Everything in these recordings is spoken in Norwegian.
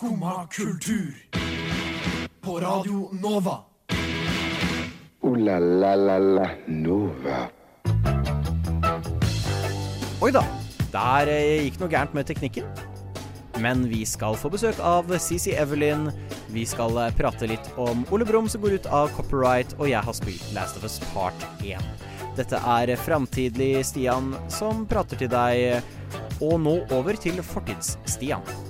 Skumma kultur. På Radio Nova. O-la-la-la-la Nova. Oi da, der eh, gikk noe gærent med teknikken. Men vi skal få besøk av CC Evelyn. Vi skal eh, prate litt om Ole Brumm som går ut av copyright, og jeg har spilt Last of Us Part 1. Dette er framtidlig Stian som prater til deg, og nå over til fortids-Stian.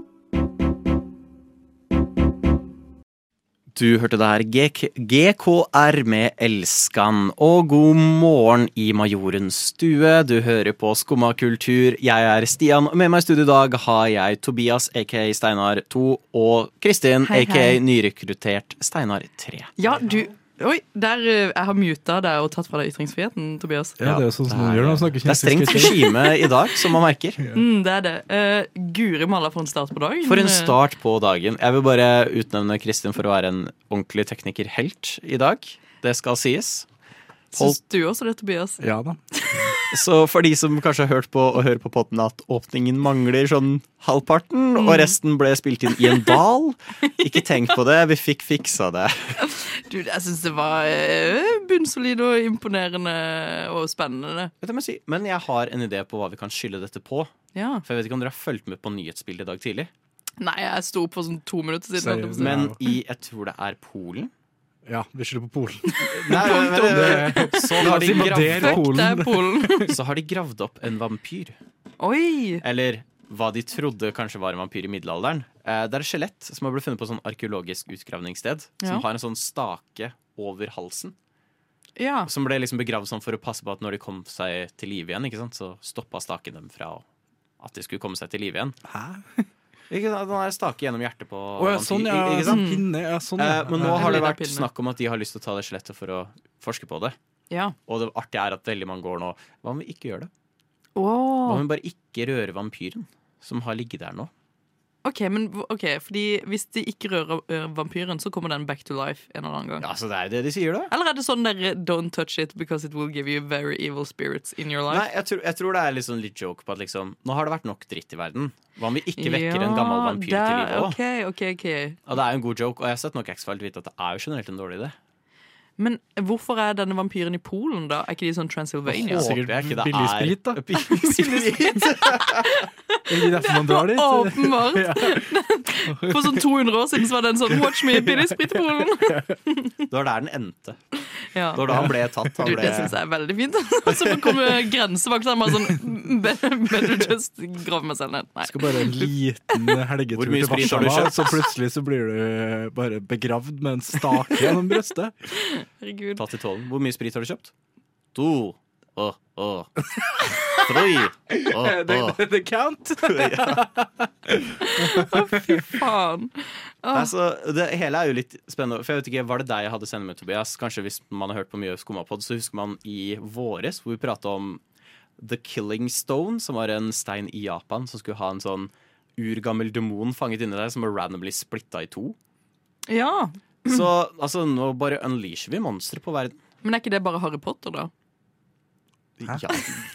Du hørte der GK GKR med Elskan, og god morgen i Majorens stue. Du hører på Skumma kultur. Jeg er Stian, og med meg i studio i dag har jeg Tobias, aka Steinar 2, og Kristin, aka nyrekruttert Steinar 3. Ja, du Oi, der eh, jeg har muta deg og tatt fra deg ytringsfriheten, Tobias. Ja, det er sånn som man gjør når man snakker Det er strengt regime i dag, som man merker. Mm, det er det. Uh, Guri malla for en start på dagen. For en Eh, start på dagen. Jeg vil bare utnevne Kristin for å være en ordentlig teknikerhelt i dag. Det skal sies. Syns du også det, Tobias? Ja da. Så for de som kanskje har hørt på og hører på podden at åpningen mangler sånn halvparten, og resten ble spilt inn i en dal, ikke tenk på det, vi fikk fiksa det. Du, jeg syns det var eh, bunnsolid og imponerende og spennende. Vet du hva jeg? Men jeg har en idé på hva vi kan skylde dette på. Ja. For jeg vet ikke om dere har fulgt med på nyhetsbildet i dag tidlig. Nei, jeg sto opp for sånn to minutter siden. Seriøst? Men i, jeg tror det er Polen. Ja, vi skylder på Polen. Nei, men- men- så, har de gravd opp, Polen. så har de gravd opp en vampyr. Oi! Eller hva de trodde kanskje var en vampyr i middelalderen. Eh, Det er et skjelett som har blitt funnet på et sånn arkeologisk utgravningssted. Ja. Som har en sånn stake over halsen. Ja. Som ble liksom begravd sånn for å passe på at når de kom seg til live igjen, ikke sant? så stoppa staken dem fra at de skulle komme seg til live igjen. Hæ? Ikke sant? Den stake gjennom hjertet på oh, ja, sånn, ja. ikke sant? Pinne, ja, sånn, ja. Eh, men nå Ja. har det vært snakk om at de har lyst til å ta det skjelettet for å forske på det. ja. Og det artige er at veldig mange går nå Hva om vi ikke gjør det? Hva om vi bare ikke rører vampyren som har ligget der nå? OK, men ok, fordi hvis de ikke rører vampyren, så kommer den back to life en eller annen gang. Ja, så det er jo det de sier, da. Eller er det sånn der don't touch it because it will give you very evil spirits in your life? Nei, jeg tror, jeg tror det er liksom litt joke på at liksom Nå har det vært nok dritt i verden. Hva om vi ikke vekker en gammel vampyr til livet live òg? OK, OK, OK. Og det er jo en god joke, og jeg har sett nok X-Files til å vite at det er jo generelt en dårlig idé. Men hvorfor er denne vampyren i Polen, da? Er ikke de sånn Transylvania? Håper Sikkert jeg ikke det billig er- sprit, da. Billig sprit. Er det derfor man drar dit? Åpenbart! Ja. For sånn 200 år siden så var den sånn Watch me, billig sprit i Polen! Det var der den endte. Ja. Det var da han ble tatt. Han Du, ble... det syns jeg er veldig fint. Så kommer grensevakt og bare sånn Better better just grave meg selv ned. Nei. Skal bare en liten helgetur til Warszawa, så plutselig så blir du bare begravd med en stake gjennom brøstet. Herregud. Tatt i tålen. Hvor mye sprit har du kjøpt? To. Åh, åh. Tre. Åh, åh. det, det count. Fy faen. Altså, det hele er jo litt spennende. For jeg vet ikke, Var det deg jeg hadde sendt med, Tobias? Kanskje Hvis man har hørt på mye Skommapod, så husker man i våres hvor vi prata om The Killing Stone, som var en stein i Japan som skulle ha en sånn urgammel demon fanget inni der, som var randomly splitta i to. Ja. Så altså, nå bare unleasher vi monstre på verden. Men er ikke det bare Harry Potter, da? Ja,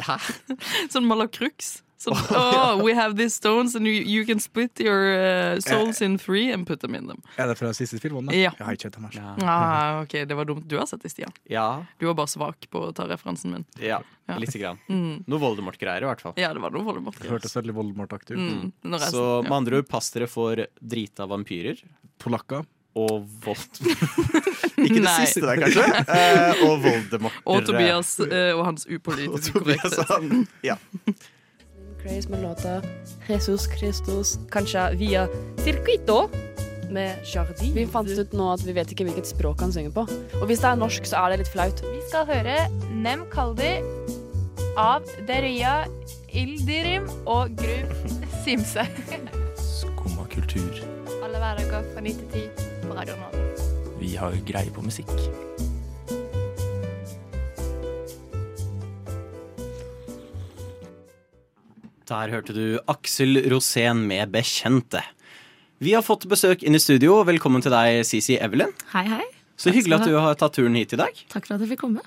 hæ? Sånn Malakrux. Sånn, oh, we have these stones, and you, you can split your uh, souls in three and put them in them. Er det fra siste filmen? da? Ja. Jeg har ikke sett den. Ja. Ah, ok, Det var dumt. Du har sett det, Stian. ja, Du var bare svak på å ta referansen min. ja, Ja. lite grann. Mm. Noe Voldemort-greier, i hvert fall. Ja, det var noe Voldemort. Det hørtes veldig Voldemort-aktig ut. Mm. Så med andre ord, pass dere for drita vampyrer Polakker. Og Volt... Ikke det siste der, kanskje. Eh, og Voldemort. Og Tobias eh, og hans upolitiske Tobias korrekthet. han, ja. Craze med låta Jesus Christus, kanskje via Circuito med Jardin. Vi fant ut nå at vi vet ikke hvilket språk han synger på. Og hvis det er norsk, så er det litt flaut. Vi skal høre Nem Kaldi av Deria Ildirim og Gru Simse. Skumma kultur. Alle hverdager fra 9 til 10 på Radio Nova. Vi har greie på musikk. Der hørte du Aksel Rosén med 'Bekjente'. Vi har fått besøk inn i studio. Velkommen til deg, Sisi Evelyn. Hei, hei. Så Takk hyggelig at du du har tatt turen hit i dag. Takk for at jeg fikk komme.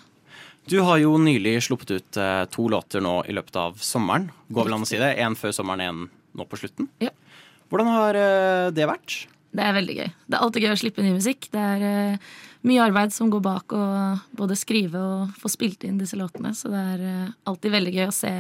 Du har jo nylig sluppet ut eh, to låter nå i løpet av sommeren. Går vel an å si det? Én før sommeren, én nå på slutten. Ja. Hvordan har eh, det vært? Det er veldig gøy. Det er alltid gøy å slippe ny musikk. Det er eh, mye arbeid som går bak å både skrive og få spilt inn disse låtene. Så det er eh, alltid veldig gøy å se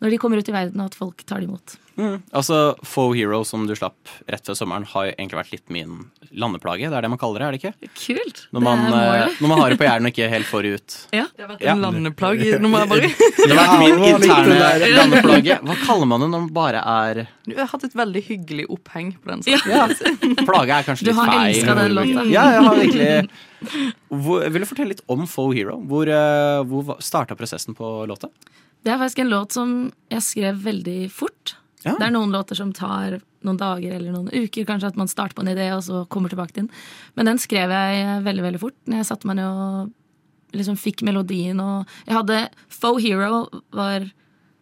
når de kommer ut i verden, og at folk tar dem imot. Mm. Altså, Faux Hero, som du slapp rett før sommeren, har jo egentlig vært litt min landeplage. Det er det man kaller det, er det ikke? Kult. Når man, det er eh, målet. når man har det på hjernen og ikke helt får det ut. Ja. Det har vært Ja. en landeplagg. Nå må jeg bare Det har vært min Ja, interne landeplage. Hva kaller man det når man bare er Du har hatt et veldig hyggelig oppheng på den. Ja. Plage er kanskje litt feil. Du har elska den låta. Ja, jeg har virkelig hvor, Vil du fortelle litt om Faux Hero? Hvor, uh, hvor starta prosessen på låta? Det er faktisk en låt som jeg skrev veldig fort. Ja. Det er noen låter som tar noen dager eller noen uker, kanskje at man starter på en idé og så kommer tilbake til den. Men den skrev jeg veldig veldig fort. Når jeg satte meg ned og liksom fikk melodien og Jeg hadde Faux Hero var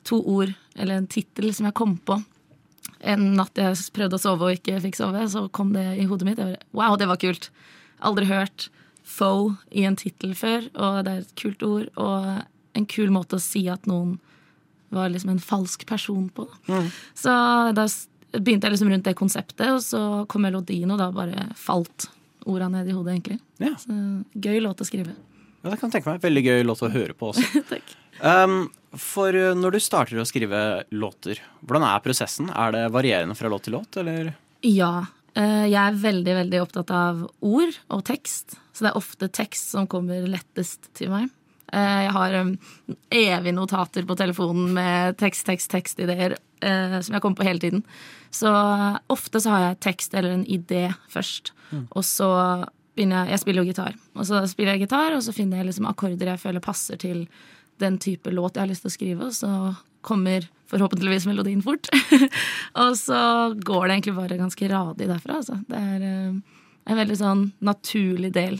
to ord, eller en tittel, som jeg kom på. En natt jeg prøvde å sove og ikke fikk sove, så kom det i hodet mitt. Bare, wow, det var kult. Aldri hørt faux i en tittel før, og det er et kult ord. Og en kul måte å si at noen var liksom en falsk person på. Da. Så da begynte jeg liksom rundt det konseptet, og så kom melodien, og da bare falt orda ned i hodet, egentlig. Ja. Så gøy låt å skrive. Ja, det kan jeg tenke meg. Veldig gøy låt å høre på også. Takk. Um, for uh, når du starter å skrive låter, hvordan er prosessen? Er det varierende fra låt til låt, eller? Ja. eh, Jeg er veldig veldig opptatt av ord og tekst. Så det er ofte tekst som kommer lettest til meg. Eh, Jeg har um, evige notater på telefonen med tekst, tekst, tekstideer eh, som jeg kommer på hele tiden. Så ofte så har jeg tekst eller en idé først. Og så begynner jeg Jeg spiller jo gitar. Og så spiller jeg gitar, og så finner jeg liksom akkorder jeg føler passer til den type låt jeg har lyst til å skrive, og så kommer forhåpentligvis melodien fort. og så går det egentlig bare ganske radig derfra, altså. Det er eh, en veldig sånn naturlig del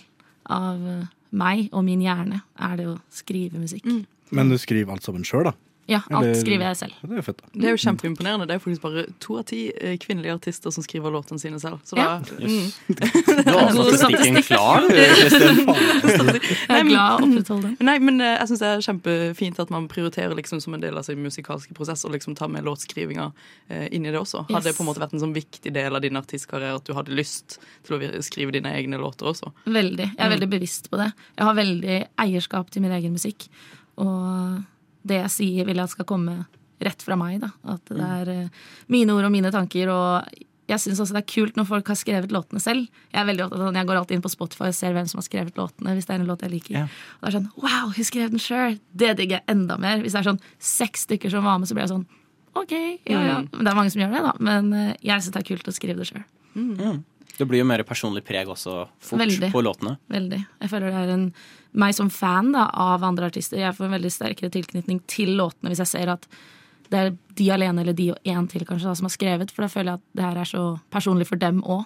av eh, meg og min hjerne, er det å skrive musikk. Men du skriver alt sammen sjøl, da? Ja, alt Eller- skriver jeg selv. Det er jo fett, da. Det er jo kjempeimponerende. Det er faktisk bare to av ti eh, kvinnelige artister som skriver låtene sine selv. Så da, Ja. mm. Du har statistikken statistikk. klar, du, Kristin. Jeg er glad å opprettholde den. Nei, men eh, jeg syns det er kjempefint at man prioriterer liksom som en del av sin musikalske prosess og liksom tar med låtskrivinga eh, inn i det også. Hadde det på en måte vært en sånn viktig del av din artistkarriere at du hadde lyst til å skrive dine egne låter også? Veldig. Jeg er veldig bevisst på det. Jeg har veldig eierskap til min egen musikk. Og det jeg sier, vil jeg at skal komme rett fra meg. Da. At det er eh, mine ord og mine tanker. Og jeg syns også det er kult når folk har skrevet låtene selv. Jeg er veldig opptatt av Jeg går alltid inn på Spotify og ser hvem som har skrevet låtene. Hvis det er en låt jeg liker. yeah. Og det er sånn Wow, hun skrev den sjøl! Det digger jeg enda mer. Hvis det er sånn seks stykker som var med, så blir jeg sånn OK, ja ja. Men det er mange som gjør det, da. Men eh, jeg syns det er kult å skrive det sjøl. Det blir jo mer personlig preg også fort Veldig. på låtene. Veldig. Jeg føler det er en meg som fan da, av andre artister. Jeg får en veldig sterkere tilknytning til låtene hvis jeg ser at det er de alene eller de og én til kanskje da, som har skrevet. For da føler jeg at det her er så personlig for dem òg.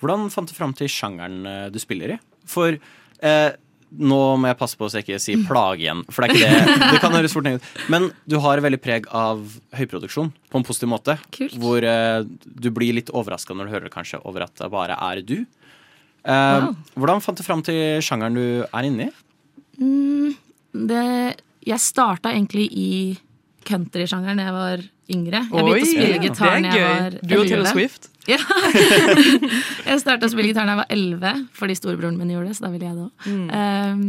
Hvordan fant du fram til sjangeren eh, du spiller i? For eh, nå må jeg passe på så jeg ikke sier plage igjen, for det er ikke det. Det kan høres fort ut. Men du har veldig preg av høyproduksjon på en positiv måte. Kult. Hvor uh, du blir litt overraska når du hører kanskje over at det bare er du. Uh, Wow. Hvordan fant du fram til sjangeren du er inne i? Mm, det, jeg starta egentlig i countrysjangeren da jeg var yngre. Jeg begynte å spille gitar da jeg var var Du og Taylor Swift. Ja. jeg starta å spille gitar da jeg var 11, fordi storebroren min gjorde det. Så da ville jeg det òg. Um,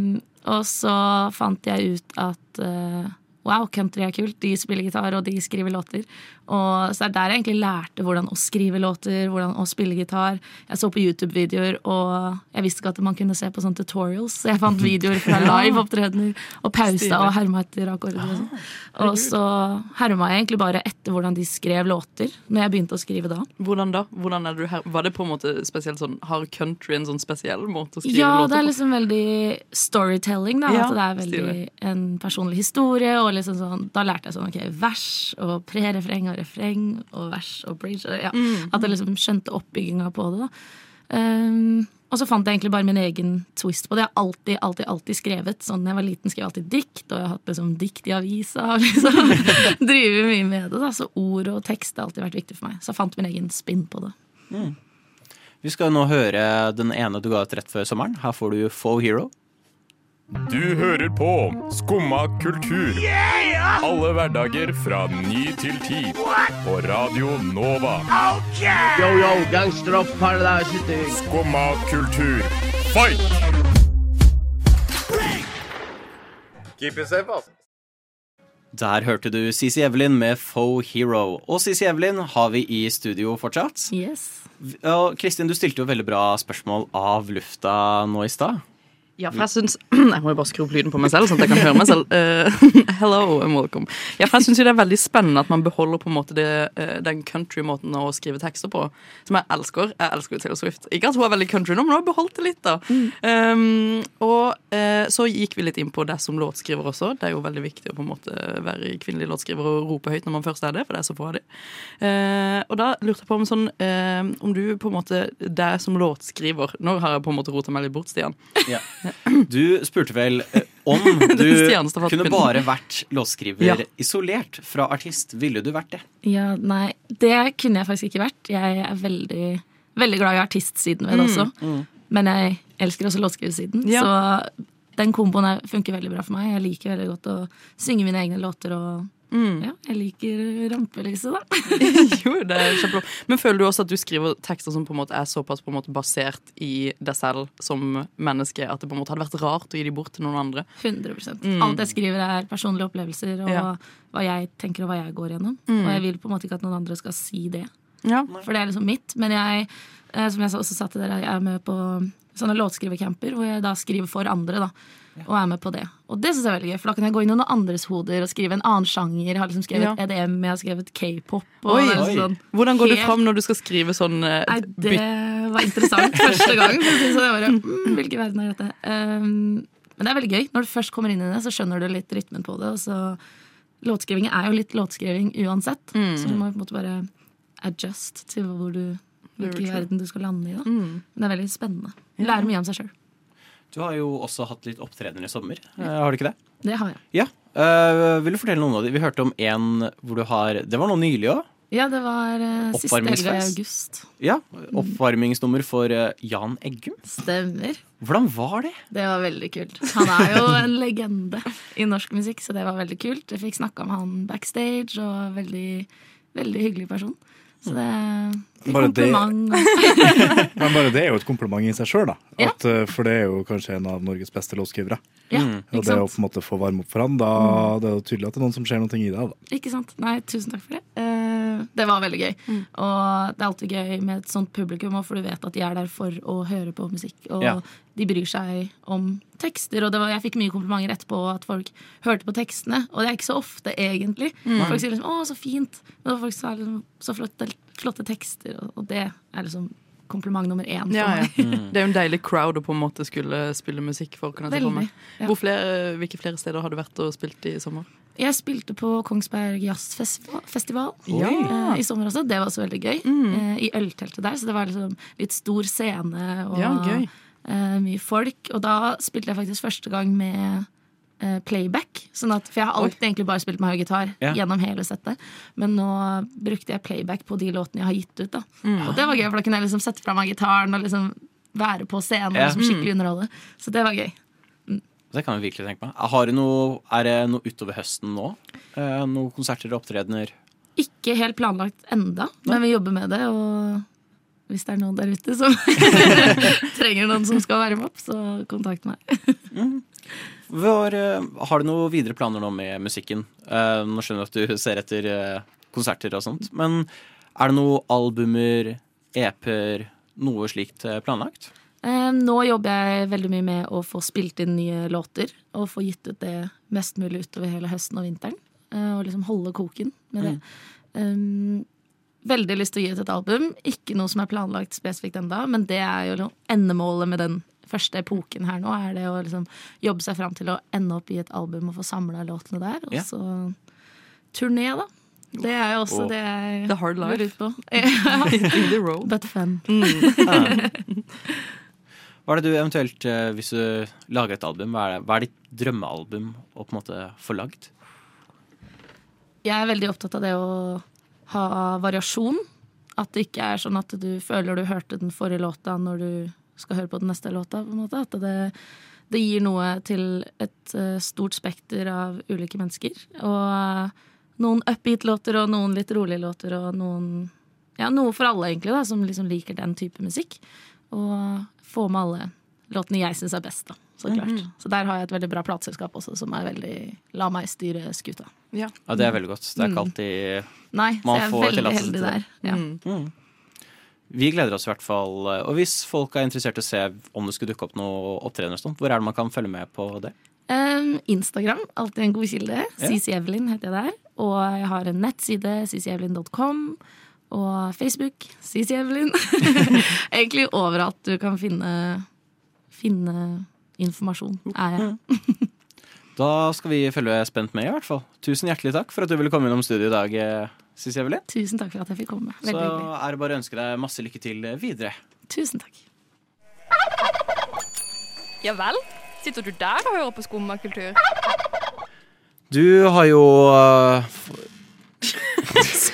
og så fant jeg ut at uh, wow, country er kult. De spiller gitar, og de skriver låter. Og så det er der jeg egentlig lærte hvordan å skrive låter, hvordan å spille gitar. Jeg så på YouTube-videoer, og jeg visste ikke at man kunne se på sånne tutorials. Så jeg fant videoer fra live-opptredener og pausa og herma etter akkorder. Og, sånn. og så herma jeg egentlig bare etter hvordan de skrev låter, når jeg begynte å skrive da. Hvordan da? Hvordan er? Var det på en måte spesielt sånn Har country en sånn spesiell måte å skrive Ja, låter det er liksom veldig storytelling. Da. Ja, altså, det er veldig stilig. en personlig historie. Og liksom sånn, da lærte jeg sånn ok, vers og pre-refreng og refreng og vers og bridge. og Ja, Mm. At jeg liksom skjønte oppbygginga på det. da. Um, Og så fant jeg egentlig bare min egen twist på det. Jeg har alltid, alltid, alltid skrevet. Sånn, da jeg var liten, skrev jeg alltid dikt, og jeg har hatt liksom, dikt i avisa. og Liksom. Driver mye med det. Da. Så ord og tekst har alltid vært viktig for meg. Så jeg fant min egen spinn på det. Vi skal nå høre den ene du ga ut rett før sommeren. Her får du Faux Hero. Du hører på Skumma kultur. Alle hverdager fra ny til ti. På Radio Nova. Yo, yo, gangsteropp, paradise. Skumma kultur, fight! Keep it safe, altså. Der hørte du Sisi Evelyn med Faux Hero. Og Sisi Evelyn har vi i studio fortsatt. Yes. Og Kristin, du stilte jo veldig bra spørsmål av lufta nå i stad. Ja, for jeg syns Jeg må jo bare skru opp lyden på meg selv, sånn at jeg kan høre meg selv. Uh, hello and welcome. Ja, for jeg syns det er veldig spennende at man beholder på en måte det, uh, den country-måten å skrive tekster på, som jeg elsker. Jeg elsker jo Taylor Swift. Ikke at hun er veldig country nå, men hun har beholdt det litt, da. Um, og uh, så gikk vi litt inn på det som låtskriver også. Det er jo veldig viktig å på en måte være kvinnelig låtskriver og rope høyt når man først er det, for det er så få av de. Eh, og da lurte jeg på om sånn eh, Om du på en måte Det som låtskriver Nå har jeg på en måte rota meg litt bort, Stian. Ja. Du spurte vel eh, om du kunne bare vært låtskriver Ja. isolert fra artist. Ville du vært det? Ja, nei, det kunne jeg faktisk ikke vært. Jeg er veldig, veldig glad i artistsiden ved det Mm, også. mm. Men jeg elsker også låtskriversiden. Ja. Så den komboen funker veldig bra for meg. Jeg liker veldig godt å synge mine egne låter og Mm. ja, jeg liker rampelyset, da. jo, det er kjempebra. Men føler du også at du skriver tekster som på en måte er såpass på en måte basert i deg selv som menneske, at det på en måte hadde vært rart å gi dem bort til noen andre? 100 Mm. Alt jeg skriver, er personlige opplevelser og Ja. hva jeg tenker og hva jeg går gjennom. Mm. Og jeg vil på en måte ikke at noen andre skal si det. Ja. For det er liksom mitt. Men jeg, eh, som jeg også sa til dere, jeg er med på sånne låtskrivercamper hvor jeg da skriver for andre. da og er med på det. Og det synes jeg er veldig gøy, for da kan jeg gå inn i noen andres hoder og skrive en annen sjanger. Jeg har liksom skrevet Ja. EDM, jeg har skrevet k-pop. er sånn Hvordan går du fram når du skal skrive sånn uh, Nei, det var interessant første gang. Så det var Jeg bare, mm, hvilken verden er dette? Um, men det er veldig gøy. Når du først kommer inn i det, så skjønner du litt rytmen på det. Og så Låtskriving er jo litt låtskriving uansett, Mm. så du må på en måte bare adjust til hvor du, hvilken verden du skal lande i. Da. Mm. Men det er veldig spennende. Lærer mye om seg sjøl. Du har jo også hatt litt opptredener i sommer. Eh, har du ikke det? Det har jeg. Ja. Uh, vil du fortelle noen av dem? Vi hørte om en hvor du har Det var noe nylig òg. Ja, det var uh, siste helga i Oppvarmingsfest. august. Ja. Oppvarmingsnummer for uh, Jan Eggum. Stemmer. Hvordan var det? Det var veldig kult. Han er jo en legende i norsk musikk, så det var veldig kult. Jeg fikk snakka med han backstage, og veldig, veldig hyggelig person. Så det er Bare det- kompliment. Men bare det er jo et kompliment i seg sjøl, da. At, ja. For det er jo kanskje en av Norges beste låtskrivere. Ja, Og ikke det å på en måte få varme opp for han, da Mm. det er jo tydelig at det er noen som ser noe i deg. Ikke sant? Nei, tusen takk for det. Det var veldig gøy. Og det er alltid gøy med et sånt publikum, for du vet at de er der for å høre på musikk. Og Ja. de bryr seg om tekster. Og det var, jeg fikk mye komplimenter etterpå at folk hørte på tekstene. Og det er ikke så ofte, egentlig. Mm. Folk sier liksom 'Å, så fint'. Men folk sa liksom, så flotte, flotte tekster. Og, og det er liksom kompliment nummer én Ja, ja. meg. Det er jo en deilig crowd å på en måte skulle spille musikk for. Kan jeg se for meg. Hvor flere, hvilke flere steder har du vært og spilt i sommer? Jeg spilte på Kongsberg Jazzfestival Ja. eh, i sommer også. Det var også veldig gøy. Eh, I ølteltet der, så det var liksom litt stor scene og Ja, gøy. eh, mye folk. Og da spilte jeg faktisk første gang med playback. Sånn at, for jeg har alltid egentlig bare spilt med høy gitar Ja. gjennom hele settet. Men nå brukte jeg playback på de låtene jeg har gitt ut. Da. Mm. Og det var gøy, for da kunne jeg liksom sette fra meg gitaren og liksom være på scenen Ja. og liksom skikkelig underholde. Så det var gøy. Det kan jeg virkelig tenke meg. Har du noe, er det noe utover høsten nå? Eh, noen konserter og opptredener? Ikke helt planlagt enda, men vi jobber med det. Og hvis det er noen der ute som trenger noen som skal være med opp, så kontakt meg. Var, eh, har du noen videre planer nå med musikken? Eh, nå skjønner jeg at du ser etter eh, konserter og sånt, men er det noen albumer, EP-er, noe slikt planlagt? Nå jobber jeg veldig mye med å få spilt inn nye låter, og få gitt ut det mest mulig utover hele høsten og vinteren. Og liksom holde koken med det. Mm. veldig lyst til å gi ut et album. Ikke noe som er planlagt spesifikt enda, men det er jo endemålet med den første epoken her nå. Er det å liksom jobbe seg fram til å ende opp i et album og få samla låtene der. Og Ja. så turné, da. Det er jo også Og det jeg The hard life. ut på. In the road. But fun. Mm. Hva er det du eventuelt, eh, hvis du lager et album, hva er, det, hva er ditt drømmealbum å på en måte få lagd? Jeg er veldig opptatt av det å ha variasjon. At det ikke er sånn at du føler du hørte den forrige låta når du skal høre på den neste låta. på en måte. At det, det gir noe til et eh, stort spekter av ulike mennesker. Og eh, noen upbeat-låter og noen litt rolige låter og noen Ja, noe for alle, egentlig, da, som liksom liker den type musikk. Og få med alle låtene jeg syns er best, da. Så klart. Mhm. Så der har jeg et veldig bra plateselskap også, som er veldig La meg styre skuta. Ja. Ja, Det er veldig godt. Det er ikke Mm. alltid Nei, så man jeg er får veldig tillatelse heldig til det. der. Ja. Mm. Vi gleder oss i hvert fall. Og hvis folk er interessert i å se om det skulle dukke opp noe opptredener, hvor er det man kan følge med på det? Um, Instagram, alltid en god kilde. Ja. Evelyn heter jeg der. Og jeg har en nettside, cicievelyn.com. Og Facebook, Cici Evelyn. Egentlig overalt du kan finne, finne informasjon, er jeg. Da skal vi følge spent med, i hvert fall. Tusen hjertelig takk for at du ville komme innom studio i dag, eh, Sissy Evelyn. Tusen takk for at jeg fikk komme. Så hyggelig. er det bare å ønske deg masse lykke til videre. Tusen takk. Ja vel? Sitter du der og hører på skummakultur? Du har jo eh,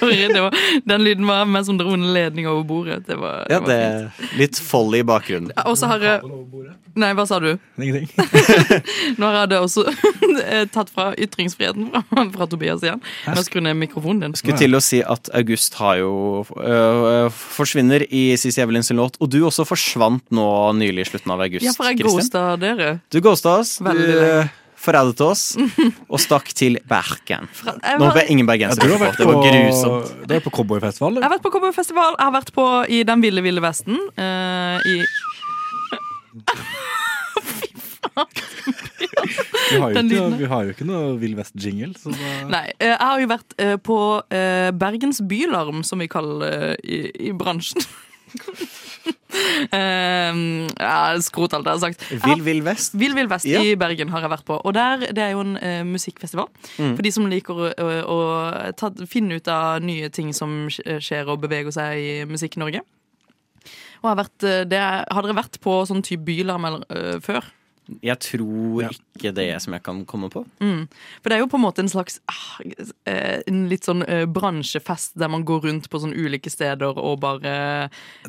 Sorry, det var, den lyden var mer som dro en ledning over bordet. Det var, Ja, det var litt folly i bakgrunnen. Og så har jeg Nei, hva sa du? Ingenting. Nå har jeg det også tatt fra ytringsfriheten fra, fra Tobias igjen. Med å skru ned mikrofonen din. Skulle til å si at August har jo øh, forsvinner i Sissy Evelyn sin låt, og du også forsvant nå nylig i slutten av august. Ja, for jeg ghosta dere. Du ghosta oss. Veldig du lenge. Forrædet oss og stakk til Bergen. Nå var- håper jeg ingen Ja, har vært på. Det var grusomt. Du har på cowboyfestival, Jeg har vært på cowboyfestival. Jeg har vært på i Den ville, ville vesten. Uh, I Vi har ikke, vi har jo ikke noe Vill Vest-jingle. Da... Nei, eh, jeg har jo vært eh, på Bergens Bylarm, som vi kaller det i, i bransjen. Um, ja, skrot alt jeg har sagt. Vill Vill Vest. Vill Vill Vest Ja. i Bergen har jeg vært på. Og der, Det er jo en uh, musikkfestival Mm. for de som liker å, å, å ta, finne ut av nye ting som skjer og beveger seg i Musikk-Norge. Og har vært, eh, det, har dere vært på sånn type bylarm eller, eh, før? Jeg tror ikke det som jeg kan komme på. Mm. For det er jo på en måte en slags ah, eh, En litt sånn eh, bransjefest der man går rundt på sånne ulike steder og bare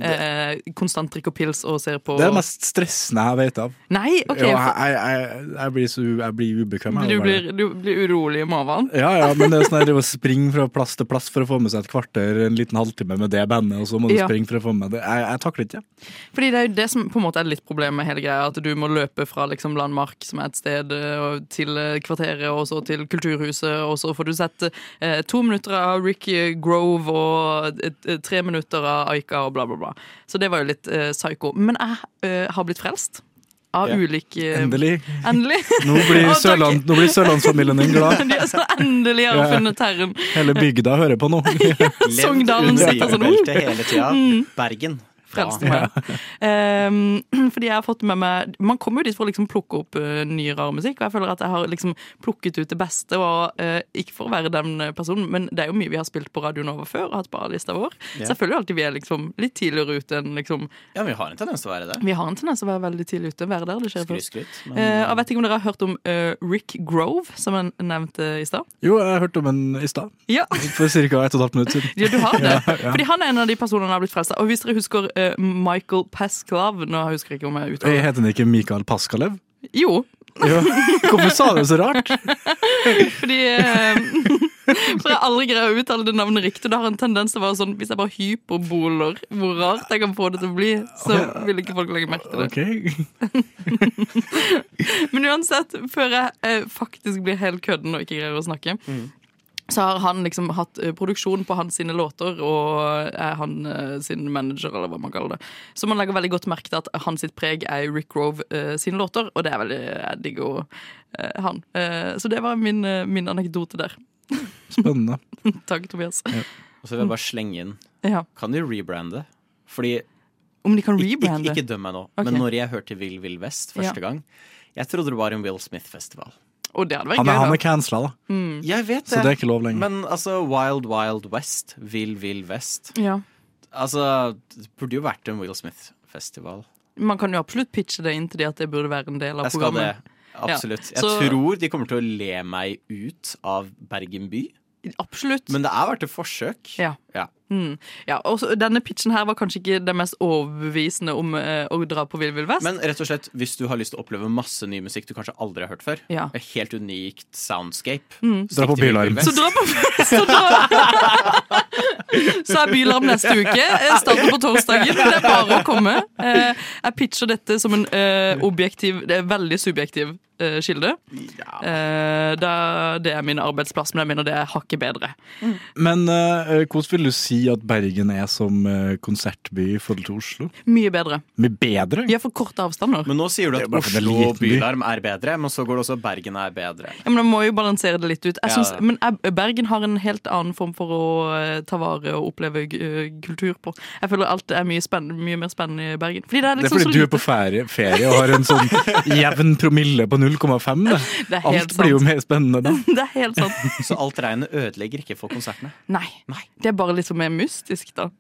eh, konstant drikker pils og ser på Det er det mest stressende jeg vet av. Nei, OK. Jo, jeg, jeg, jeg, blir så, jeg blir ubekvem. Du blir, du blir urolig i magen? Ja, ja, men det er sånn å springe fra plass til plass for å få med seg et kvarter, en liten halvtime med det bandet, og så må du Ja. springe for å få med det. Jeg, jeg takler ikke det. Fordi det er jo det som på en måte er litt problemet med hele greia. At du må løpe fra liksom Landmark, som er et sted, eh, til eh, Kvarteret, og så til Kulturhuset, og så får du sett eh, to minutter av Ricky Grove og eh, tre minutter av Aika og bla, bla, bla. Så det var jo litt eh, psycho. Men jeg eh, har blitt frelst. Av Ja. ulike Endelig. Endelig. Nå blir, oh. Sørland, nå blir sørlandsfamilien din glad. De er så endelig har Ja. funnet terren. Hele bygda hører på nå. Sogndalen sitter sånn hele tida. Mm. Bergen. Frelste meg. um, fordi jeg har fått med meg Man kommer jo dit for å liksom plukke opp uh, ny, rar musikk, og jeg føler at jeg har liksom plukket ut det beste. Og uh, Ikke for å være den personen, men det er jo mye vi har spilt på radioen over før og hatt på A-lista vår. Ja. Så jeg føler jo alltid vi er liksom litt tidligere ute enn liksom Ja, vi har en tendens til å være det. Vi har en tendens til å være veldig tidlig ute. Være der det skjer Skryt, først. skryt. Men, uh, jeg vet ikke om dere har hørt om eh, Rick Grove, som jeg nevnte i stad? Jo, jeg har hørt om en i stad. Ja. For ca. 1 12 minutter siden. Ja, du har det. Ja, ja. Fordi han er en av de personene jeg har blitt frelst av. Og hvis dere husker eh, Michael Pasclav Nå husker jeg ikke om jeg uttaler det. Heter han ikke Mikael Paskalev? Jo. Jo. Hvorfor sa du det så rart? Fordi eh, For jeg aldri greier å uttale det navnet riktig. Det har en tendens til å være sånn Hvis jeg bare hyperboler hvor rart jeg kan få det til å bli, så vil ikke folk legge merke til det. Okay. Men uansett, før jeg eh, faktisk blir helt kødden og ikke greier å snakke, så har han liksom hatt eh, produksjon på hans sine låter, og er han eh, sin manager, eller hva man kaller det. Så man legger veldig godt merke til at hans sitt preg er Rick Grove uh, sine låter, og det er veldig Jeg digger eh, han. Uh, så det var min, eh, min anekdote der. Spennende. Takk, Tobias. Og så vil jeg bare slenge inn Ja. Kan de rebrande? Fordi Om de kan ikke, ikke, rebrande? ikke døm meg nå, okay. men når jeg hørte Vill Vill Vest første Ja. gang Jeg trodde det var en Will Smith-festival. Og det hadde vært Han er, gøy, han er cancela, da. Mm. Jeg vet Så det er ikke lov lenger. Men altså, Wild Wild West, Vill Vill Vest Ja. Altså, det burde jo vært en Will Smith-festival. Man kan jo absolutt pitche det inn til de at det burde være en del av Jeg skal det. Absolutt. Ja, Jeg tror de kommer til å le meg ut av Bergen by. Absolutt. Men det er verdt et forsøk. Ja. Ja. Mm. ja og denne pitchen her var kanskje ikke det mest overbevisende om eh, å dra på Vill Vill Vest. Men rett og slett, hvis du har lyst til å oppleve masse ny musikk du kanskje aldri har hørt før, Ja. et helt unikt soundscape Mm. Dra på Bylarm. Så dra på så, dra. så er Bylarm neste uke. Jeg starter på torsdagen. Det er bare å komme. Eh, Jeg pitcher dette som en eh, objektiv, det er veldig subjektiv skilde kilde. Eh, Det er min arbeidsplass, men jeg mener det er hakket bedre. Men uh, hvordan vil du si at Bergen er som eh, konsertby i forhold til Oslo? Mye bedre. Mye bedre? Ja, for korte avstander. Men nå sier du at Oslo. Bylarm er bedre, men så går det også at Bergen er bedre. Ja, men da må jo balansere det litt ut. Jeg Ja. synes, men Bergen har en helt annen form for å eh, ta vare og oppleve eh, kultur på. Jeg føler alt er mye, mye mer spennende i Bergen. Fordi det er Det er liksom fordi du er på ferie, ferie og har en sånn jevn promille på 0,5. det. Det er helt Alt blir jo mer spennende da. Det er helt sant. Så alt regnet ødelegger ikke for konsertene. Nei. Det er bare litt så mer mystisk, da.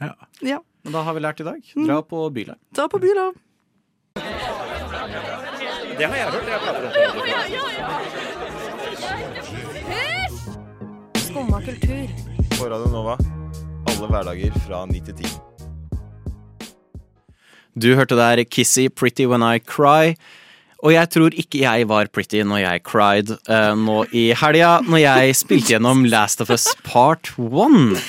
Ja. Ja. Men da har vi lært i dag. Dra på byla Dra på Bylarm. Det har jeg hørt. Jeg prater om Skumma kultur. På Radio Nova. Alle hverdager fra 9 til 10. Du hørte der Kissy, Pretty When I Cry. Og jeg tror ikke jeg var pretty når jeg cried uh, nå i helga, når jeg spilte gjennom Last of Us Part 1.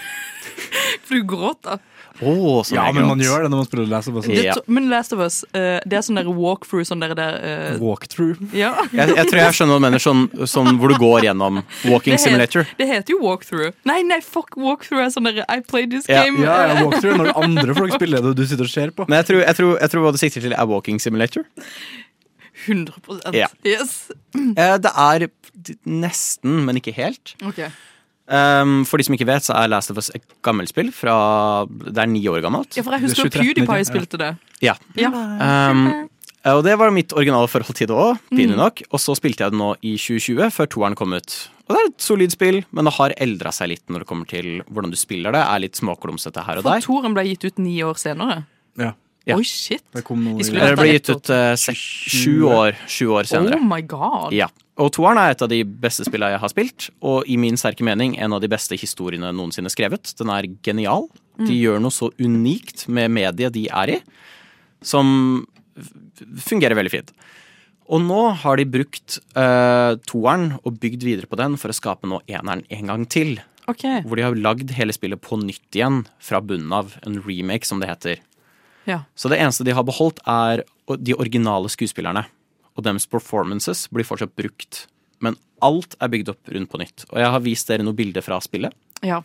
For du gråt, da. Som Ja, men man gjør det når man spiller Last of Us. Det, men Last of Us, eh, det er sånn der walkthrough, sånn der, der uh... Walkthrough. Ja. Jeg, jeg tror jeg skjønner hva du mener, sånn, sånn hvor du går gjennom Walking Det het- Simulator. Det heter jo walkthrough. Nei, nei, fuck walkthrough er sånn der I played this Ja. game. Ja, ja, walkthrough når andre folk spiller det og du sitter og ser på. Men jeg tror, jeg tror, jeg tror hva du sikter til, er Walking Simulator. 100% Ja. Yes. Eh, det er nesten, men ikke helt. Ok. Um, for de som ikke vet, så er Last of Us et gammelt spill fra Det er ni år gammelt. Ja, for jeg husker jo PewDiePie spilte det. Ja. Ja. Um, og det var mitt originale forhold til det òg, pinlig nok. Og så spilte jeg det nå i 2020, før toeren kom ut. Og det er et solid spill, men det har eldra seg litt når det kommer til hvordan du spiller det. Er litt småklumsete her og For toeren ble gitt ut ni år senere. Ja. Ja. Oi, shit. Det Det ble gitt ut sek- sju år, år senere. Oh my god. Ja. Og toeren er et av de beste spillene jeg har spilt, og i min sterke mening en av de beste historiene noensinne skrevet. Den er genial. De Mm. gjør noe så unikt med mediet de er i, som fungerer veldig fint. Og nå har de brukt uh, toeren og bygd videre på den for å skape nå eneren en gang til. Okay. Hvor de har lagd hele spillet på nytt igjen, fra bunnen av. En remake, som det heter. Ja. Så det eneste de har beholdt, er de originale skuespillerne. Og deres performances blir fortsatt brukt. Men alt er bygd opp rundt på nytt. Og jeg har vist dere noen bilder fra spillet. Ja.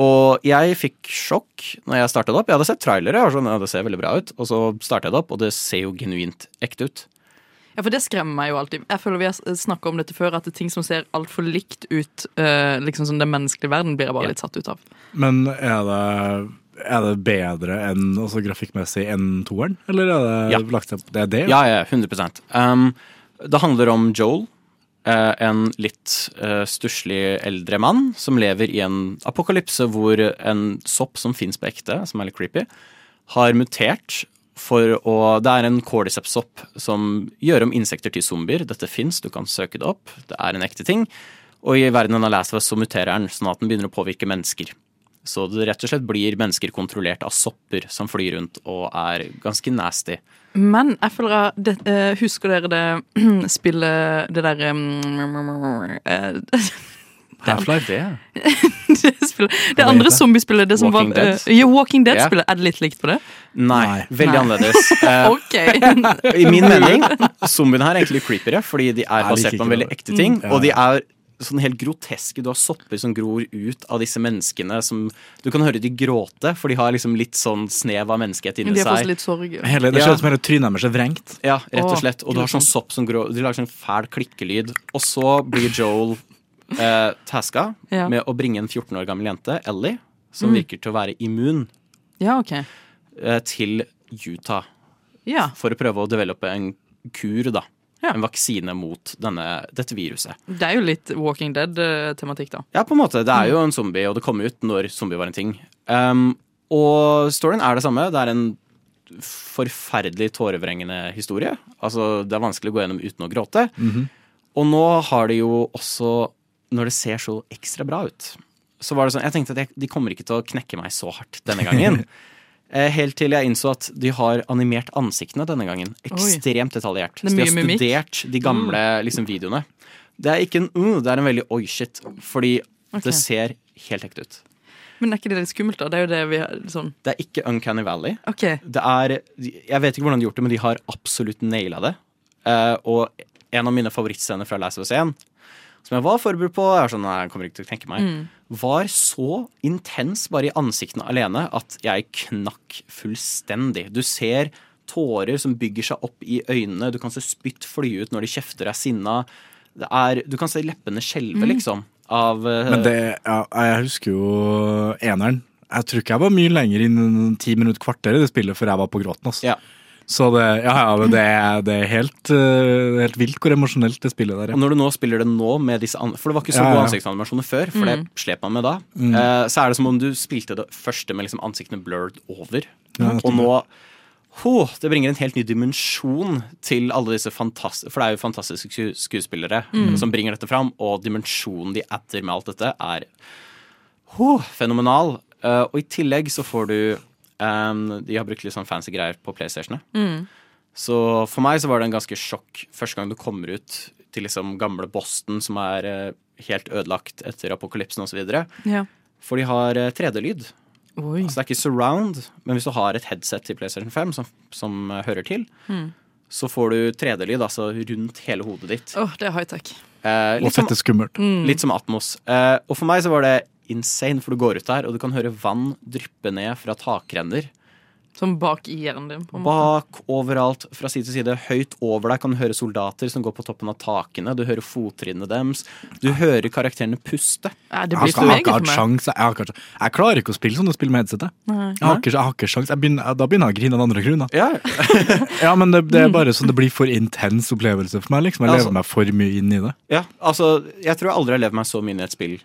Og jeg fikk sjokk når jeg startet opp. Jeg hadde sett trailere, og sånn, ja, det ser veldig bra ut. Og så startet jeg det opp, og det ser jo genuint ekte ut. Ja, for det skremmer meg jo alltid. Jeg føler Vi har snakka om dette før, at det er ting som ser altfor likt ut, eh, liksom som den menneskelige verden, blir jeg bare litt satt ut av. Men er det, er det bedre enn altså, grafikkmessig enn toeren? Eller er det Ja. lagt opp Det er det? Ja, ja, 100 um, Det handler om Joel, eh, en litt uh, stusslig eldre mann som lever i en apokalypse hvor en sopp som fins på ekte, som er litt creepy, har mutert for å Det er en cordyceps-sopp som gjør om insekter til zombier. Dette fins, du kan søke det opp. Det er en ekte ting. Og i verdenen av Last of Us så muterer den, sånn at den begynner å påvirke mennesker. Så det rett og slett blir mennesker kontrollert av sopper som flyr rundt og er ganske nasty. Men jeg føler at det, uh, Husker dere det spillet Det derre um, eh, Half-Life, det. det, spillet, det andre det? zombiespillet det som Walking var, Dead? Uh, ja, Walking Dead-spillet. Er det litt likt på det? Nei, veldig Nei. annerledes. Uh. I min mening, zombiene her er egentlig creepere, fordi de er Jeg basert på en veldig ekte ting. Mm. Og de er sånn helt groteske. Du har sopper som gror ut av disse menneskene som Du kan høre de gråte, for de har liksom litt sånn snev av menneskehet inni seg. De har fått litt sorg. Hele, det ser ut som hele trynet deres er vrengt. Ja, rett og slett. Og du har sånn sopp som gror De lager sånn fæl klikkelyd. Og så blir Joel eh, taska Ja. med å bringe en 14 år gammel jente, Ellie, som Mm. virker til å være immun, Ja, ok. eh, til Utah. Ja. For å prøve å develope en kur, da. Ja. En vaksine mot denne, dette viruset. Det er jo litt Walking Dead-tematikk, da. Ja, på en måte. Det er jo en zombie, og det kom ut når zombie var en ting. Um, og storyen er det samme. Det er en forferdelig tårevrengende historie. Altså, det er vanskelig å gå gjennom uten å gråte. Mhm. Og nå har de jo også, når det ser så ekstra bra ut Så var det sånn, jeg tenkte at jeg, de kommer ikke til å knekke meg så hardt denne gangen. Eh, Helt til jeg innså at de har animert ansiktene denne gangen. Ekstremt detaljert. Er Så de har studert de gamle liksom, videoene. Det er ikke en uh, det er en veldig oi shit. Fordi okay. det ser helt ekte ut. Men er ikke det litt skummelt, da? Det er jo det vi har sånn Det er ikke Uncanny Valley. Okay. Det er, jeg vet ikke hvordan de har gjort det, men de har absolutt naila det. Uh, og en av mine favorittscener fra Last of Us 1, som jeg var forberedt på, jeg var sånn, jeg kommer ikke til å tenke meg, Mm. Var så intens bare i ansiktene alene at jeg knakk fullstendig. Du ser tårer som bygger seg opp i øynene, du kan se spytt fly ut når de kjefter er sinna. Er, du kan se leppene skjelve, Mm. liksom. Av eh, Men det, ja, jeg husker jo eneren. Jeg tror ikke jeg var mye lenger inn ti minutter, kvarter i det spillet før jeg var på gråten. Altså. Så det, ja, ja, det, er- det er helt, uh, helt vilt hvor emosjonelt det spillet der er. Ja. når du nå spiller det nå med disse an For det var ikke så Ja, gode ansiktsanimasjoner før, for det slep slet man med da. Mm. Uh, så er det som om du spilte det første med liksom ansiktene blurred over. Ja, og nå ho, Det bringer en helt ny dimensjon til alle disse fantastiske For det er jo fantastiske sku- skuespillere Mm. som bringer dette fram, og dimensjonen de adder med alt dette, er ho, fenomenal. Uh, og i tillegg så får du eh, De har brukt litt sånn fancy greier på PlayStationene. Mm. Så for meg så var det en ganske sjokk første gang du kommer ut til liksom gamle Boston, som er eh, helt ødelagt etter apokalypsen osv. Ja. For de har eh, 3D-lyd. Så Altså det er ikke surround, men hvis du har et headset til PlayStation 5 som, som eh, hører til, Mm. så får du 3D-lyd altså rundt hele hodet ditt. Åh, det er high-tech. Eh, Og fette skummelt. Mm. Litt som Atmos. Eh, og for meg så var det insane, for du går ut der, og du kan høre vann dryppe ned fra takrenner. Som bak i hjernen din. på en måte. Bak, overalt, fra side til side. Høyt over deg kan du høre soldater som går på toppen av takene. Du hører fottrinnene deres. Du hører karakterene puste. Ja, det Jeg, blir skal, jeg, har ikke hatt sjans, jeg, har ikke hatt jeg klarer ikke å spille sånne spill med headsetet. Nei. Jeg har ikke, jeg har ikke sjans. Jeg begynner, da begynner jeg å grine av andre grunner. Ja, Ja, men det, det er bare sånn det blir for intens opplevelse for meg. liksom Jeg Altså- lever meg for mye inn i det. Ja, altså, jeg tror jeg aldri har levd meg så mye inn i et spill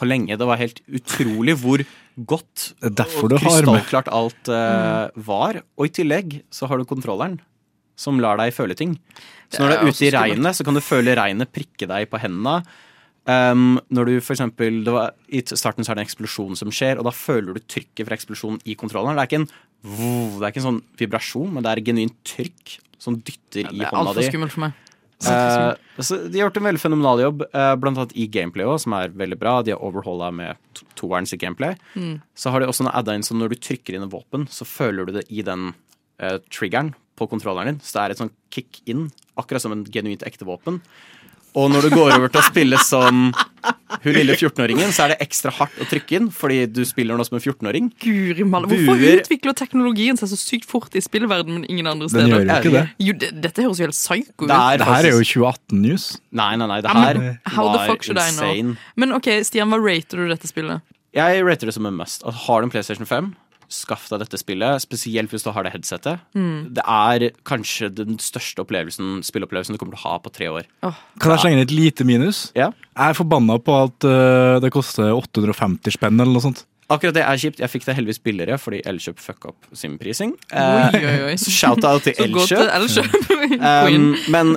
på lenge. Det var helt utrolig hvor godt og krystallklart alt uh, var. Og i tillegg så har du kontrolleren, som lar deg føle ting. Så når du er ute i regnet, så kan du føle regnet prikke deg på hendene. Um, når du for eksempel, det var, I starten så er det en eksplosjon som skjer, og da føler du trykket fra eksplosjonen i kontrolleren. Det er ikke en, det er ikke en sånn vibrasjon, men det er genuint trykk som dytter i hånda di. Det er altfor skummelt for meg. Så de har gjort en veldig fenomenal jobb, eh, blant annet i gameplay også, som er veldig bra. De har overholda med to- toeren sitt gameplay. Mm. Så har de også adda inn som når du trykker inn et våpen, så føler du det i den uh, triggeren på kontrolleren din. Så det er et sånn kick in, akkurat som en genuint ekte våpen. Og når du går over til å spille som hun lille 14-åringen, så er det ekstra hardt å trykke inn, fordi du spiller nå som en 14-åring. Guri malla. Hvorfor Buer. utvikler teknologien seg så sykt fort i spillverden, men ingen andre Den steder? gjør jo ikke det. Jo, det, dette høres jo helt psycho ut. Det er Det her er jo 2018-news. Nei, nei, nei. Det Ja, her men how the var fuck should I know? insane. Men ok, Stian, hva rater du dette spillet? Jeg rater det som en must. At har du en PlayStation 5, skaff deg dette spillet. Spesielt hvis du har det headsetet. Mm. Det er kanskje den største opplevelsen spilleopplevelsen du kommer til å ha på tre år. Kan jeg slenge inn et lite minus? Ja. Jeg er forbanna på at uh, det koster 850 spenn eller noe sånt. Akkurat det er kjipt. Jeg fikk det heldigvis billigere fordi Elkjøp fucka opp sin prising. Oi, oi, oi. Eh, shout-out til Elkjøp. El Um, men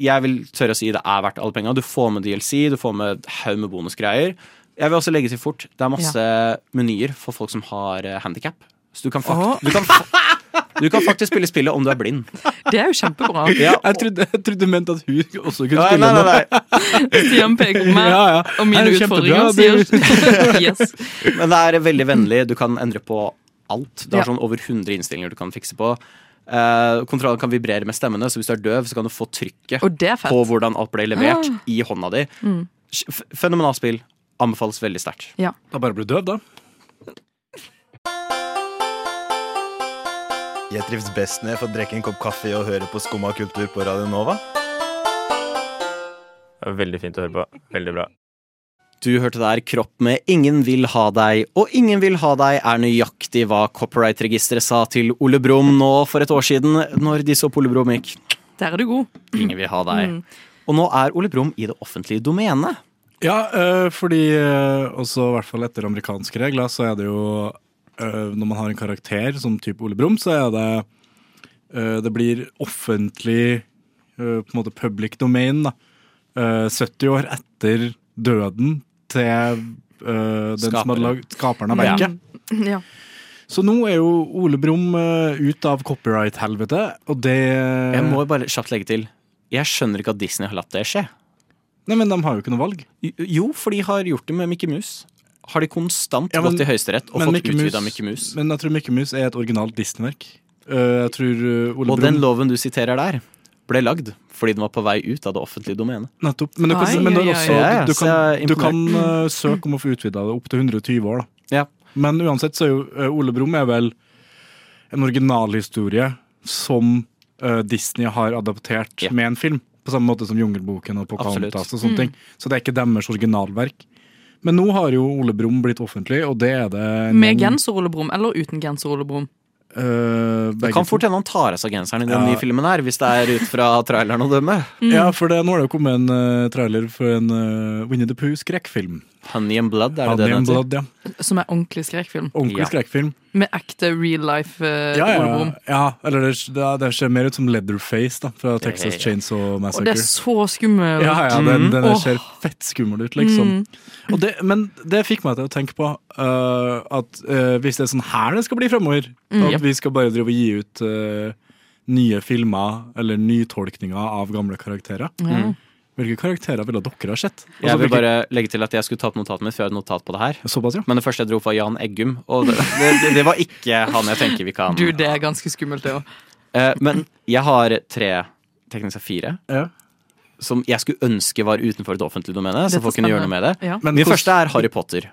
jeg vil tørre å si det er verdt alle penga. Du får med DLC, du får med haug med bonusgreier. Jeg vil også legge til fort. Det er masse menyer for folk som har handikap. Så du kan, fakt du, kan fa du kan faktisk spille spillet om du er blind. Det er jo kjempebra. Ja, Jeg trodde, jeg trodde du mente at hun også kunne Nei, spille nei, nei, nei. Stian peker på meg Ja, ja. og mine er utfordringer. Sier yes. Men det er veldig vennlig. Du kan endre på alt. Det har Ja. sånn over 100 innstillinger du kan fikse på. Uh, kontrollen kan vibrere med stemmene, så hvis du er døv, så kan du få trykket på hvordan alt ble levert Ah. i hånda di. Mm. F- Fenomenalt spill. Anbefales veldig sterkt. Ja. Da bare blir du døv, da. Jeg trives best når jeg får drikke en kopp kaffe og høre på Skumma kultur på Radio Nova. Det veldig fint å høre på. Veldig bra. Du hørte der Kropp med 'Ingen vil ha deg', og 'Ingen vil ha deg' er nøyaktig hva copyright-registeret sa til Ole Brumm nå for et år siden, når de så på Ole Brumm gikk. Der er du god. Ingen vil ha deg. Mm. Og nå er Ole Brumm i det offentlige domenet. Ja, øh, fordi øh, også i hvert fall etter amerikanske regler så er det jo øh, når man har en karakter som type Ole Brumm, så er det øh, Det blir offentlig øh, på en måte public domain. da. Øh, 70 år etter døden til øh, den som hadde lagd skaperen av Ja. verket. Ja. Så nå er jo Ole Brumm øh, ut av copyright-helvete, og det Jeg må bare kjapt legge til. Jeg skjønner ikke at Disney har latt det skje. Nei, men de har jo ikke noe valg. Jo, for de har gjort det med Mickey Mus. Har de konstant Ja, men- gått i Høyesterett og fått Mickey Mouse- utvida Mikke Mus? Men jeg tror Mickey Mus er et originalt Disney-verk. Øh, jeg tror Ole Og Brumm den loven du siterer der, ble lagd fordi den var på vei ut av det offentlige domenet. Nettopp. Men du kan, Ai, men du, også, Ja, ja, du, kan, du kan øh, søke om å få utvida det opp til 120 år. Da. Men uansett så er jo Ole Brumm er vel en originalhistorie som Disney har adaptert med en film. På samme måte som Jungelboken og Pocahontas og sånne Mm. ting. Så det er ikke deres originalverk. Men nå har jo Ole Brumm blitt offentlig, og det er det Med gjeng- genser Ole Brumm, eller uten genser Ole Brumm? Uh, Det kan fort hende han tar av seg genseren i den Ja. nye filmen her, hvis det er ut fra traileren å dømme. Ja, for det, nå har det jo kommet en uh, trailer for en uh, Winnie the Pooh-skrekkfilm. Honey and Blood, er det Honey det den heter? Blood, ja. Som er ordentlig skrekkfilm. Ordentlig Ja. skrekkfilm. Med ekte real life eh, Ja, ja, ja, eller det, det, det ser mer ut som Leatherface da, fra Texas Chainsaw Massacre. Og det er så skummelt. Ja, ja, den, den Åh. ser fett skummel ut, liksom. Mm. Og det, men det fikk meg til å tenke på uh, at uh, hvis det er sånn her det skal bli fremover, Mm. at vi skal bare drive og gi ut uh, nye filmer eller nytolkninger av gamle karakterer. Mm. Hvilke karakterer ville dere ha sett? Jeg Altså, vil hvilke- bare legge til at jeg skulle ta opp notatet mitt, for jeg har notat på det her. Såpass, ja. Men det første jeg dro var Jan Eggum, og det, det, det var ikke han jeg tenker vi kan Du, det er ganske skummelt, det òg. Eh, Men jeg har tre, teknisk sett fire, Ja. som jeg skulle ønske var utenfor et offentlig domene, så folk kunne gjøre noe med det. Ja. Men Min første er Harry Potter.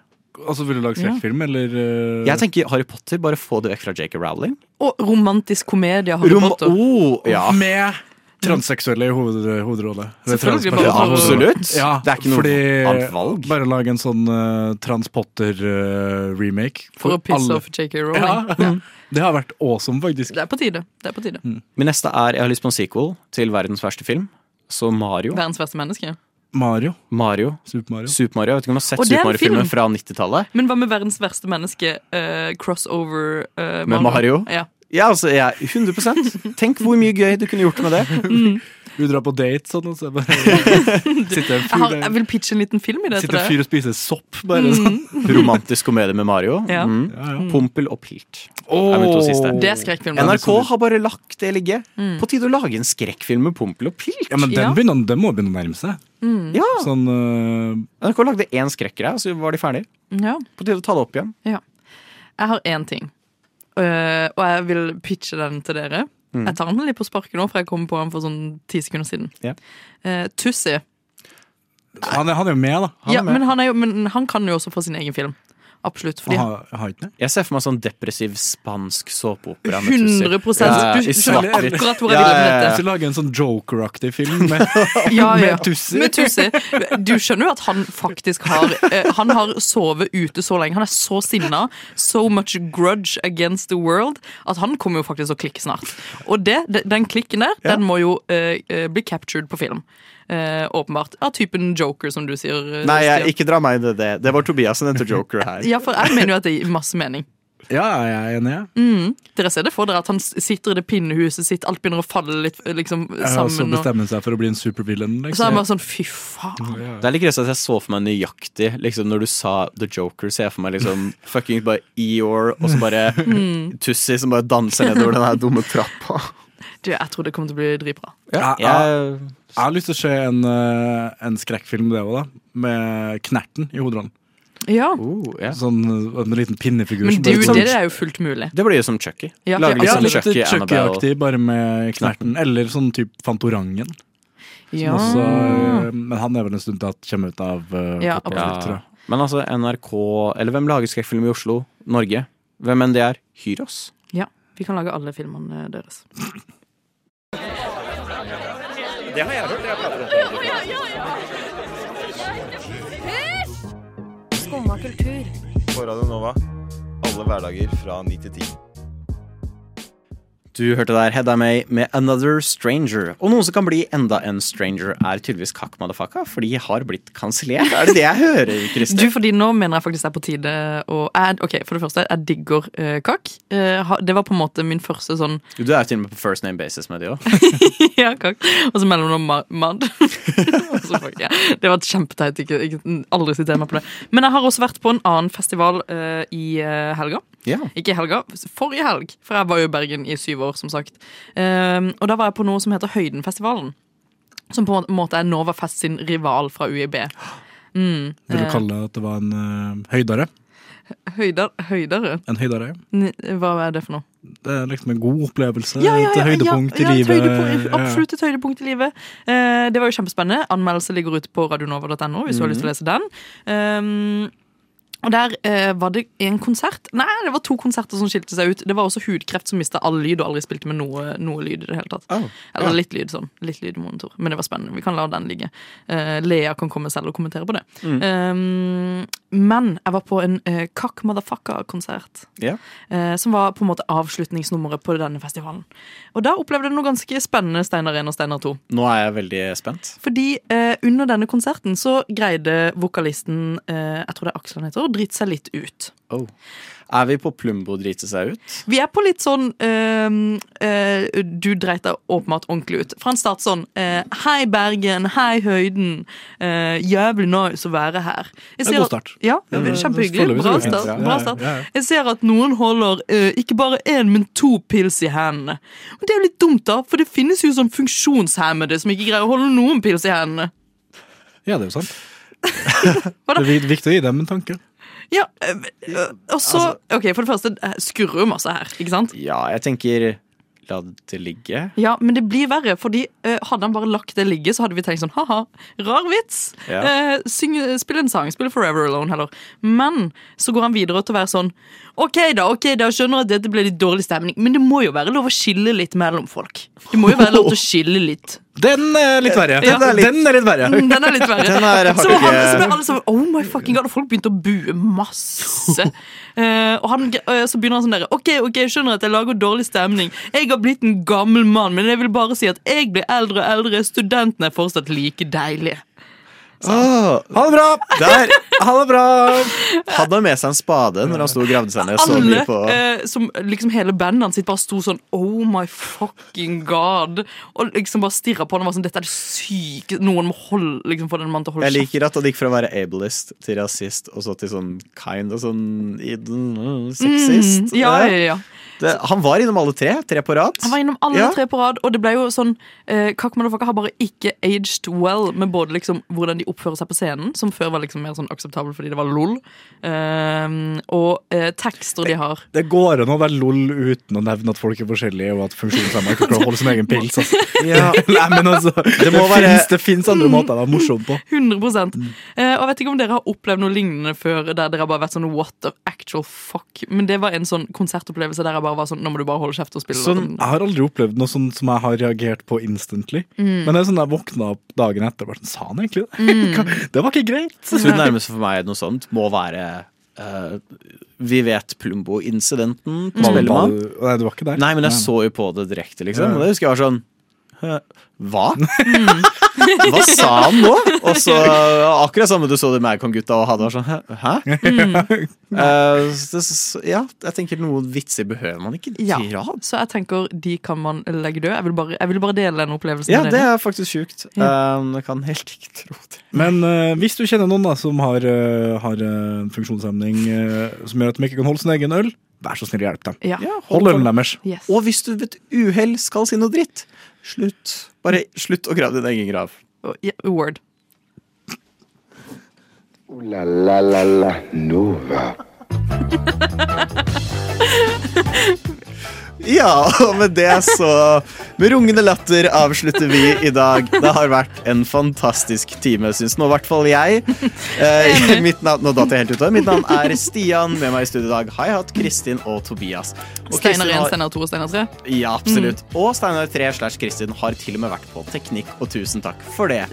Altså, Vil du lage skrekkfilm, eller uh... Jeg tenker Harry Potter, bare få det vekk fra Jacob Rowling. Og romantisk komedie Harry Rom Potter. oh, ja. Med transseksuelle i hoved, hovedrolle. Transpersoner. Absolutt. Ja, Det er ikke noe fordi annet valg. Bare lage en sånn uh, Transpotter-remake. For å pisse off J.K. Rowling. Ja. Det har vært awesome, faktisk. Det er på tide. Det er på tide. Min neste er Jeg har lyst på en sequel til verdens verste film. Så Mario. Verdens verste menneske. Mario. Mario. Super Mario. Super Mario. Jeg vet ikke om du har sett er Super Mario-filmen fra 90-tallet? Men hva med verdens verste menneske? Uh, crossover Mario? Med Mario? Ja. Ja, altså, jeg, 100 Tenk hvor mye gøy du kunne gjort med det. Du drar på date sånn, og så bare sitter en Jeg, der. jeg vil pitche en liten film i det. Sitter en fyr og spiser sopp, bare Mm. sånn. Romantisk komedie med Mario. Ja. Mm. Ja, ja. Pompel og Pilt. Det er skrekkfilm. NRK har bare lagt det ligge. Mm. På tide å lage en skrekkfilm med Pompel og Pilt. Ja, men den, Ja. begynner, den må begynne å nærme seg. Mm. Ja. Sånn uh... NRK lagde én skrekkgreie, så var de ferdige. Ja. På tide å ta det opp igjen. Ja. Jeg har én ting, og jeg vil pitche den til dere. Mm. Jeg tar den litt på sparket nå, for jeg kom på den for sånn ti sekunder siden. Yeah. Eh, Tussi. han, er, han er jo med, da. Han ja, med. men, han er jo, men han kan jo også få sin egen film. Absolutt. Fordi Han har, ikke det. Jeg ser for meg sånn depressiv spansk såpeopera. med 100 Ja, Du skjønner akkurat hvor jeg Ja, vil med ja, ja. dette. Hvis du lager en sånn Joker-aktig film med, Ja, ja. med Tussi. Med Tussi. Du skjønner jo at han faktisk har eh, Han har sovet ute så lenge. Han er så sinna. So much grudge against the world. At han kommer jo faktisk til å klikke snart. Og det, den klikken der, den må jo eh, bli captured på film. Eh, åpenbart. Av typen Joker, som du sier. eh, Nei, jeg, ikke dra meg inn i det. Det var Tobias som nevnte Joker her. Ja, for jeg mener jo at det gir masse mening. Ja, jeg er enig. jeg. Mm. Dere ser det for dere at han sitter i det pinnehuset sitt, alt begynner å falle litt liksom, Ja, så sammen. Og, bestemmer han seg for å bli en supervillain. så er man sånn fy faen. Det er litt greit at jeg så for meg nøyaktig liksom Når du sa The Joker, ser jeg for meg liksom fucking bare Eeyore, og så bare Mm. Tussi som bare danser nedover den her dumme trappa. Du, jeg tror det kommer til å bli dritbra. Ja, jeg- jeg, jeg har lyst til å se en, øh, en skrekkfilm det òg, da. Med Knerten i hovedrollen. Ja. Oh, ja. Sånn en liten pinnefigur. Men som det, er jo fullt mulig. Det blir jo som Chucky. Ja, Lager litt ja, sånn litt Chucky, Chucky-aktig, bare med Knerten. Eller sånn type Fantorangen. Som Ja. også, øh, men han er vel en stund til at kommer ut av uh, Ja, ja. tror jeg. Men altså, NRK Eller hvem lager skrekkfilm i Oslo? Norge? Hvem enn det er. Hyr oss. Ja, vi kan lage alle filmene deres. Det har jeg hørt. Jeg prater om Skumma kultur. På Radio Nova. Alle hverdager fra 9 til 10. Du hørte der Hedda May med Another Stranger. Og noen som kan bli enda en stranger, er tydeligvis Kakk Madafaka, for de har blitt kansellert. Er det det jeg hører, Kristin? Du, fordi Nå mener jeg faktisk det er på tide å jeg, Ok, For det første, jeg digger uh, kakk. Uh, det var på en måte min første sånn Du er til og med på first name basis med de òg. Ja, kakk. Og så mellomnavn ma- Mad. Så fuck, ja. Det var kjempeteit. Ikke, ikke, aldri siter meg på det. Men jeg har også vært på en annen festival uh, i helga. Yeah. Ikke i helga, forrige helg. For jeg var jo i Bergen i syv år, som sagt. Ehm, og da var jeg på noe som heter Høydenfestivalen. Som på en måte er Novafest sin rival fra UiB. Mm, Vil du eh, kalle det at det var en uh, høydare? høyder, høydere? En høydare? ja. Hva er det for noe? Det er liksom en god opplevelse. Ja, ja, et ja, høydepunkt ja, i et livet. høydepunkt, absolutt et høydepunkt i livet. Eh, det var jo kjempespennende. Anmeldelse ligger ute på radionova.no hvis du har lyst til å lese den. Um, og der eh, var det en konsert Nei, det var to konserter som skilte seg ut. Det var også Hudkreft som mista all lyd og aldri spilte med noe, noe lyd i det hele tatt. Eller ja. litt lyd sånn. Litt lyd monitor. Men det var spennende. Vi kan la den ligge. Eh, Lea kan komme selv og kommentere på det. Um, men jeg var på en uh, Kakk Motherfucker-konsert. Ja. Uh, som var på en måte avslutningsnummeret på denne festivalen. Og da opplevde jeg noe ganske spennende, Steinar 1 og Steinar 2. Nå er jeg veldig spent. Fordi uh, under denne konserten så greide vokalisten, eh, jeg tror det er Aksel han heter, å drite seg litt ut. Oh. Er vi på Plumbo drite seg ut? Vi er på litt sånn øh, øh, Du dreit deg åpenbart ordentlig ut. Fra en start sånn eh, Hei, Bergen. Hei, Høyden. Eh, jævlig nice å være her. Jeg Det er ser god start. Ja, Ja, Kjempehyggelig. Bra start. Bra start. Jeg ser at noen holder ikke bare én, men to pils i hendene. Og det er jo litt dumt, da, for det finnes jo sånn funksjonshemmede som ikke greier å holde noen pils i hendene. Ja, det er jo sant. det er viktig å gi dem en tanke. Ja, eh, eh, og så Ok, for det første, skurrer jo masse her, ikke sant? Ja, jeg tenker la det ligge. Ja, men det blir verre, fordi uh, hadde han bare lagt det ligge, så hadde vi tenkt sånn ha-ha, rar vits. Ja. Uh, syng, spill en sang, Spill Forever Alone heller. Men så går han videre til å være sånn OK, da, ok da, skjønner at dette ble litt dårlig stemning, men det må jo være lov å skille litt mellom folk. Det må jo være lov til å skille litt. Den er litt verre. Ja. Den, er litt, den er litt verre. Mm, Den er litt verre. Den er så var han, så ble alle sånn Oh my fucking god, og folk begynte å bue masse. Uh, og han, uh, så begynner han sånn der OK, ok, jeg skjønner at jeg lager dårlig stemning. Jeg har blitt en gammel mann, men jeg vil bare si at jeg blir eldre og eldre. Studentene er fortsatt like deilige. Åh, ha det bra! Der! Ha det bra! Hadde han med seg en spade når han sto og gravde seg ned så Alle, mye på eh, som liksom hele bandet hans sitt bare sto sånn Oh my fucking god. Og liksom bare stirra på han og var sånn Dette er det syke Noen må holde, liksom få den mannen til å holde Jeg liker at han gikk fra å være ableist til rasist, og så til sånn kind og sånn sexist. Mm, ja, ja, ja. Det, han var innom alle tre. Tre på rad. Han var innom alle Ja. tre på rad, og det ble jo sånn eh, Kakk Motherfucker har bare ikke aged well med både liksom hvordan de oppfører seg på scenen, som før var liksom mer sånn akseptabel fordi det var lol, eh, og eh, tekster de har. Det går an å være lol uten å nevne at folk er forskjellige, og at funksjonshemmede ikke klarer å holde sin egen pils. Altså. Ja. Nei, men altså, det, må være- det finnes andre måter å være morsom på. 100 eh, Og jeg vet ikke om dere har opplevd noe lignende før, der dere har bare vært sånn what the actual fuck. Men det var en sånn konsertopplevelse der jeg bare var sånn nå må du bare holde kjeft og spille. Sånn, jeg har aldri opplevd noe sånt som jeg har reagert på instantly. Mm. Men det er sånn jeg våkna opp dagen etter og bare sånn, sa han egentlig det? Mm. Det var ikke greit. Så det nærmeste for meg noe sånt må være uh, Vi vet Plumbo-incidenten på Spellemann. Nei, du var ikke der. Nei, men jeg så jo på det direkte, liksom. Og det husker jeg var sånn «Hæ? Hva? Hva sa han nå? Og så akkurat samme du så det med Kong-gutta og hadde var sånn Hæ? Hæ? Eh, så så- ja, jeg tenker noen vitser behøver man ikke Ja, dra. så jeg tenker de kan man legge død. Jeg vil bare, jeg vil bare dele den opplevelsen. Ja, med det er faktisk sjukt. Ja. Eh, jeg kan helt ikke tro det. Men uh, hvis du kjenner noen da som har, har en funksjonshemning som gjør at de ikke kan holde sin egen øl, vær så snill å hjelpe dem. Ja. Hold ølen deres. Yes. Og hvis du ved et uhell skal si noe dritt, slutt. Bare slutt å grave din egen grav. Ja, word. Ooh la la la la Nova. Ja, og med det så Med rungende latter avslutter vi i dag. Det har vært en fantastisk time, syns nå i hvert fall jeg. Eh, mitt navn, nå datt jeg helt ut av. Mitt navn er Stian. Med meg i studio i dag har jeg hatt Kristin og Tobias. Og Steinar 1, Steinar 2 og Steinar 3. Ja, absolutt. Og Steinar 3 slash Kristin har til og med vært på teknikk, og tusen takk for det.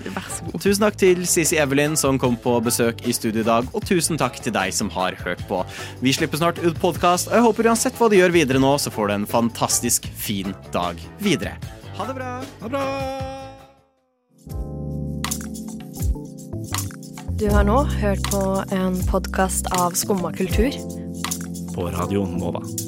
Tusen takk til Sisi Evelyn som kom på besøk i studio i dag, og tusen takk til deg som har hørt på. Vi slipper snart ut podkast, og jeg håper uansett hva du gjør videre nå, så får du en fantastisk fin dag videre. Ha det bra. Ha det bra. Du har nå hørt på en podkast av Skumma kultur. På Radio Nova.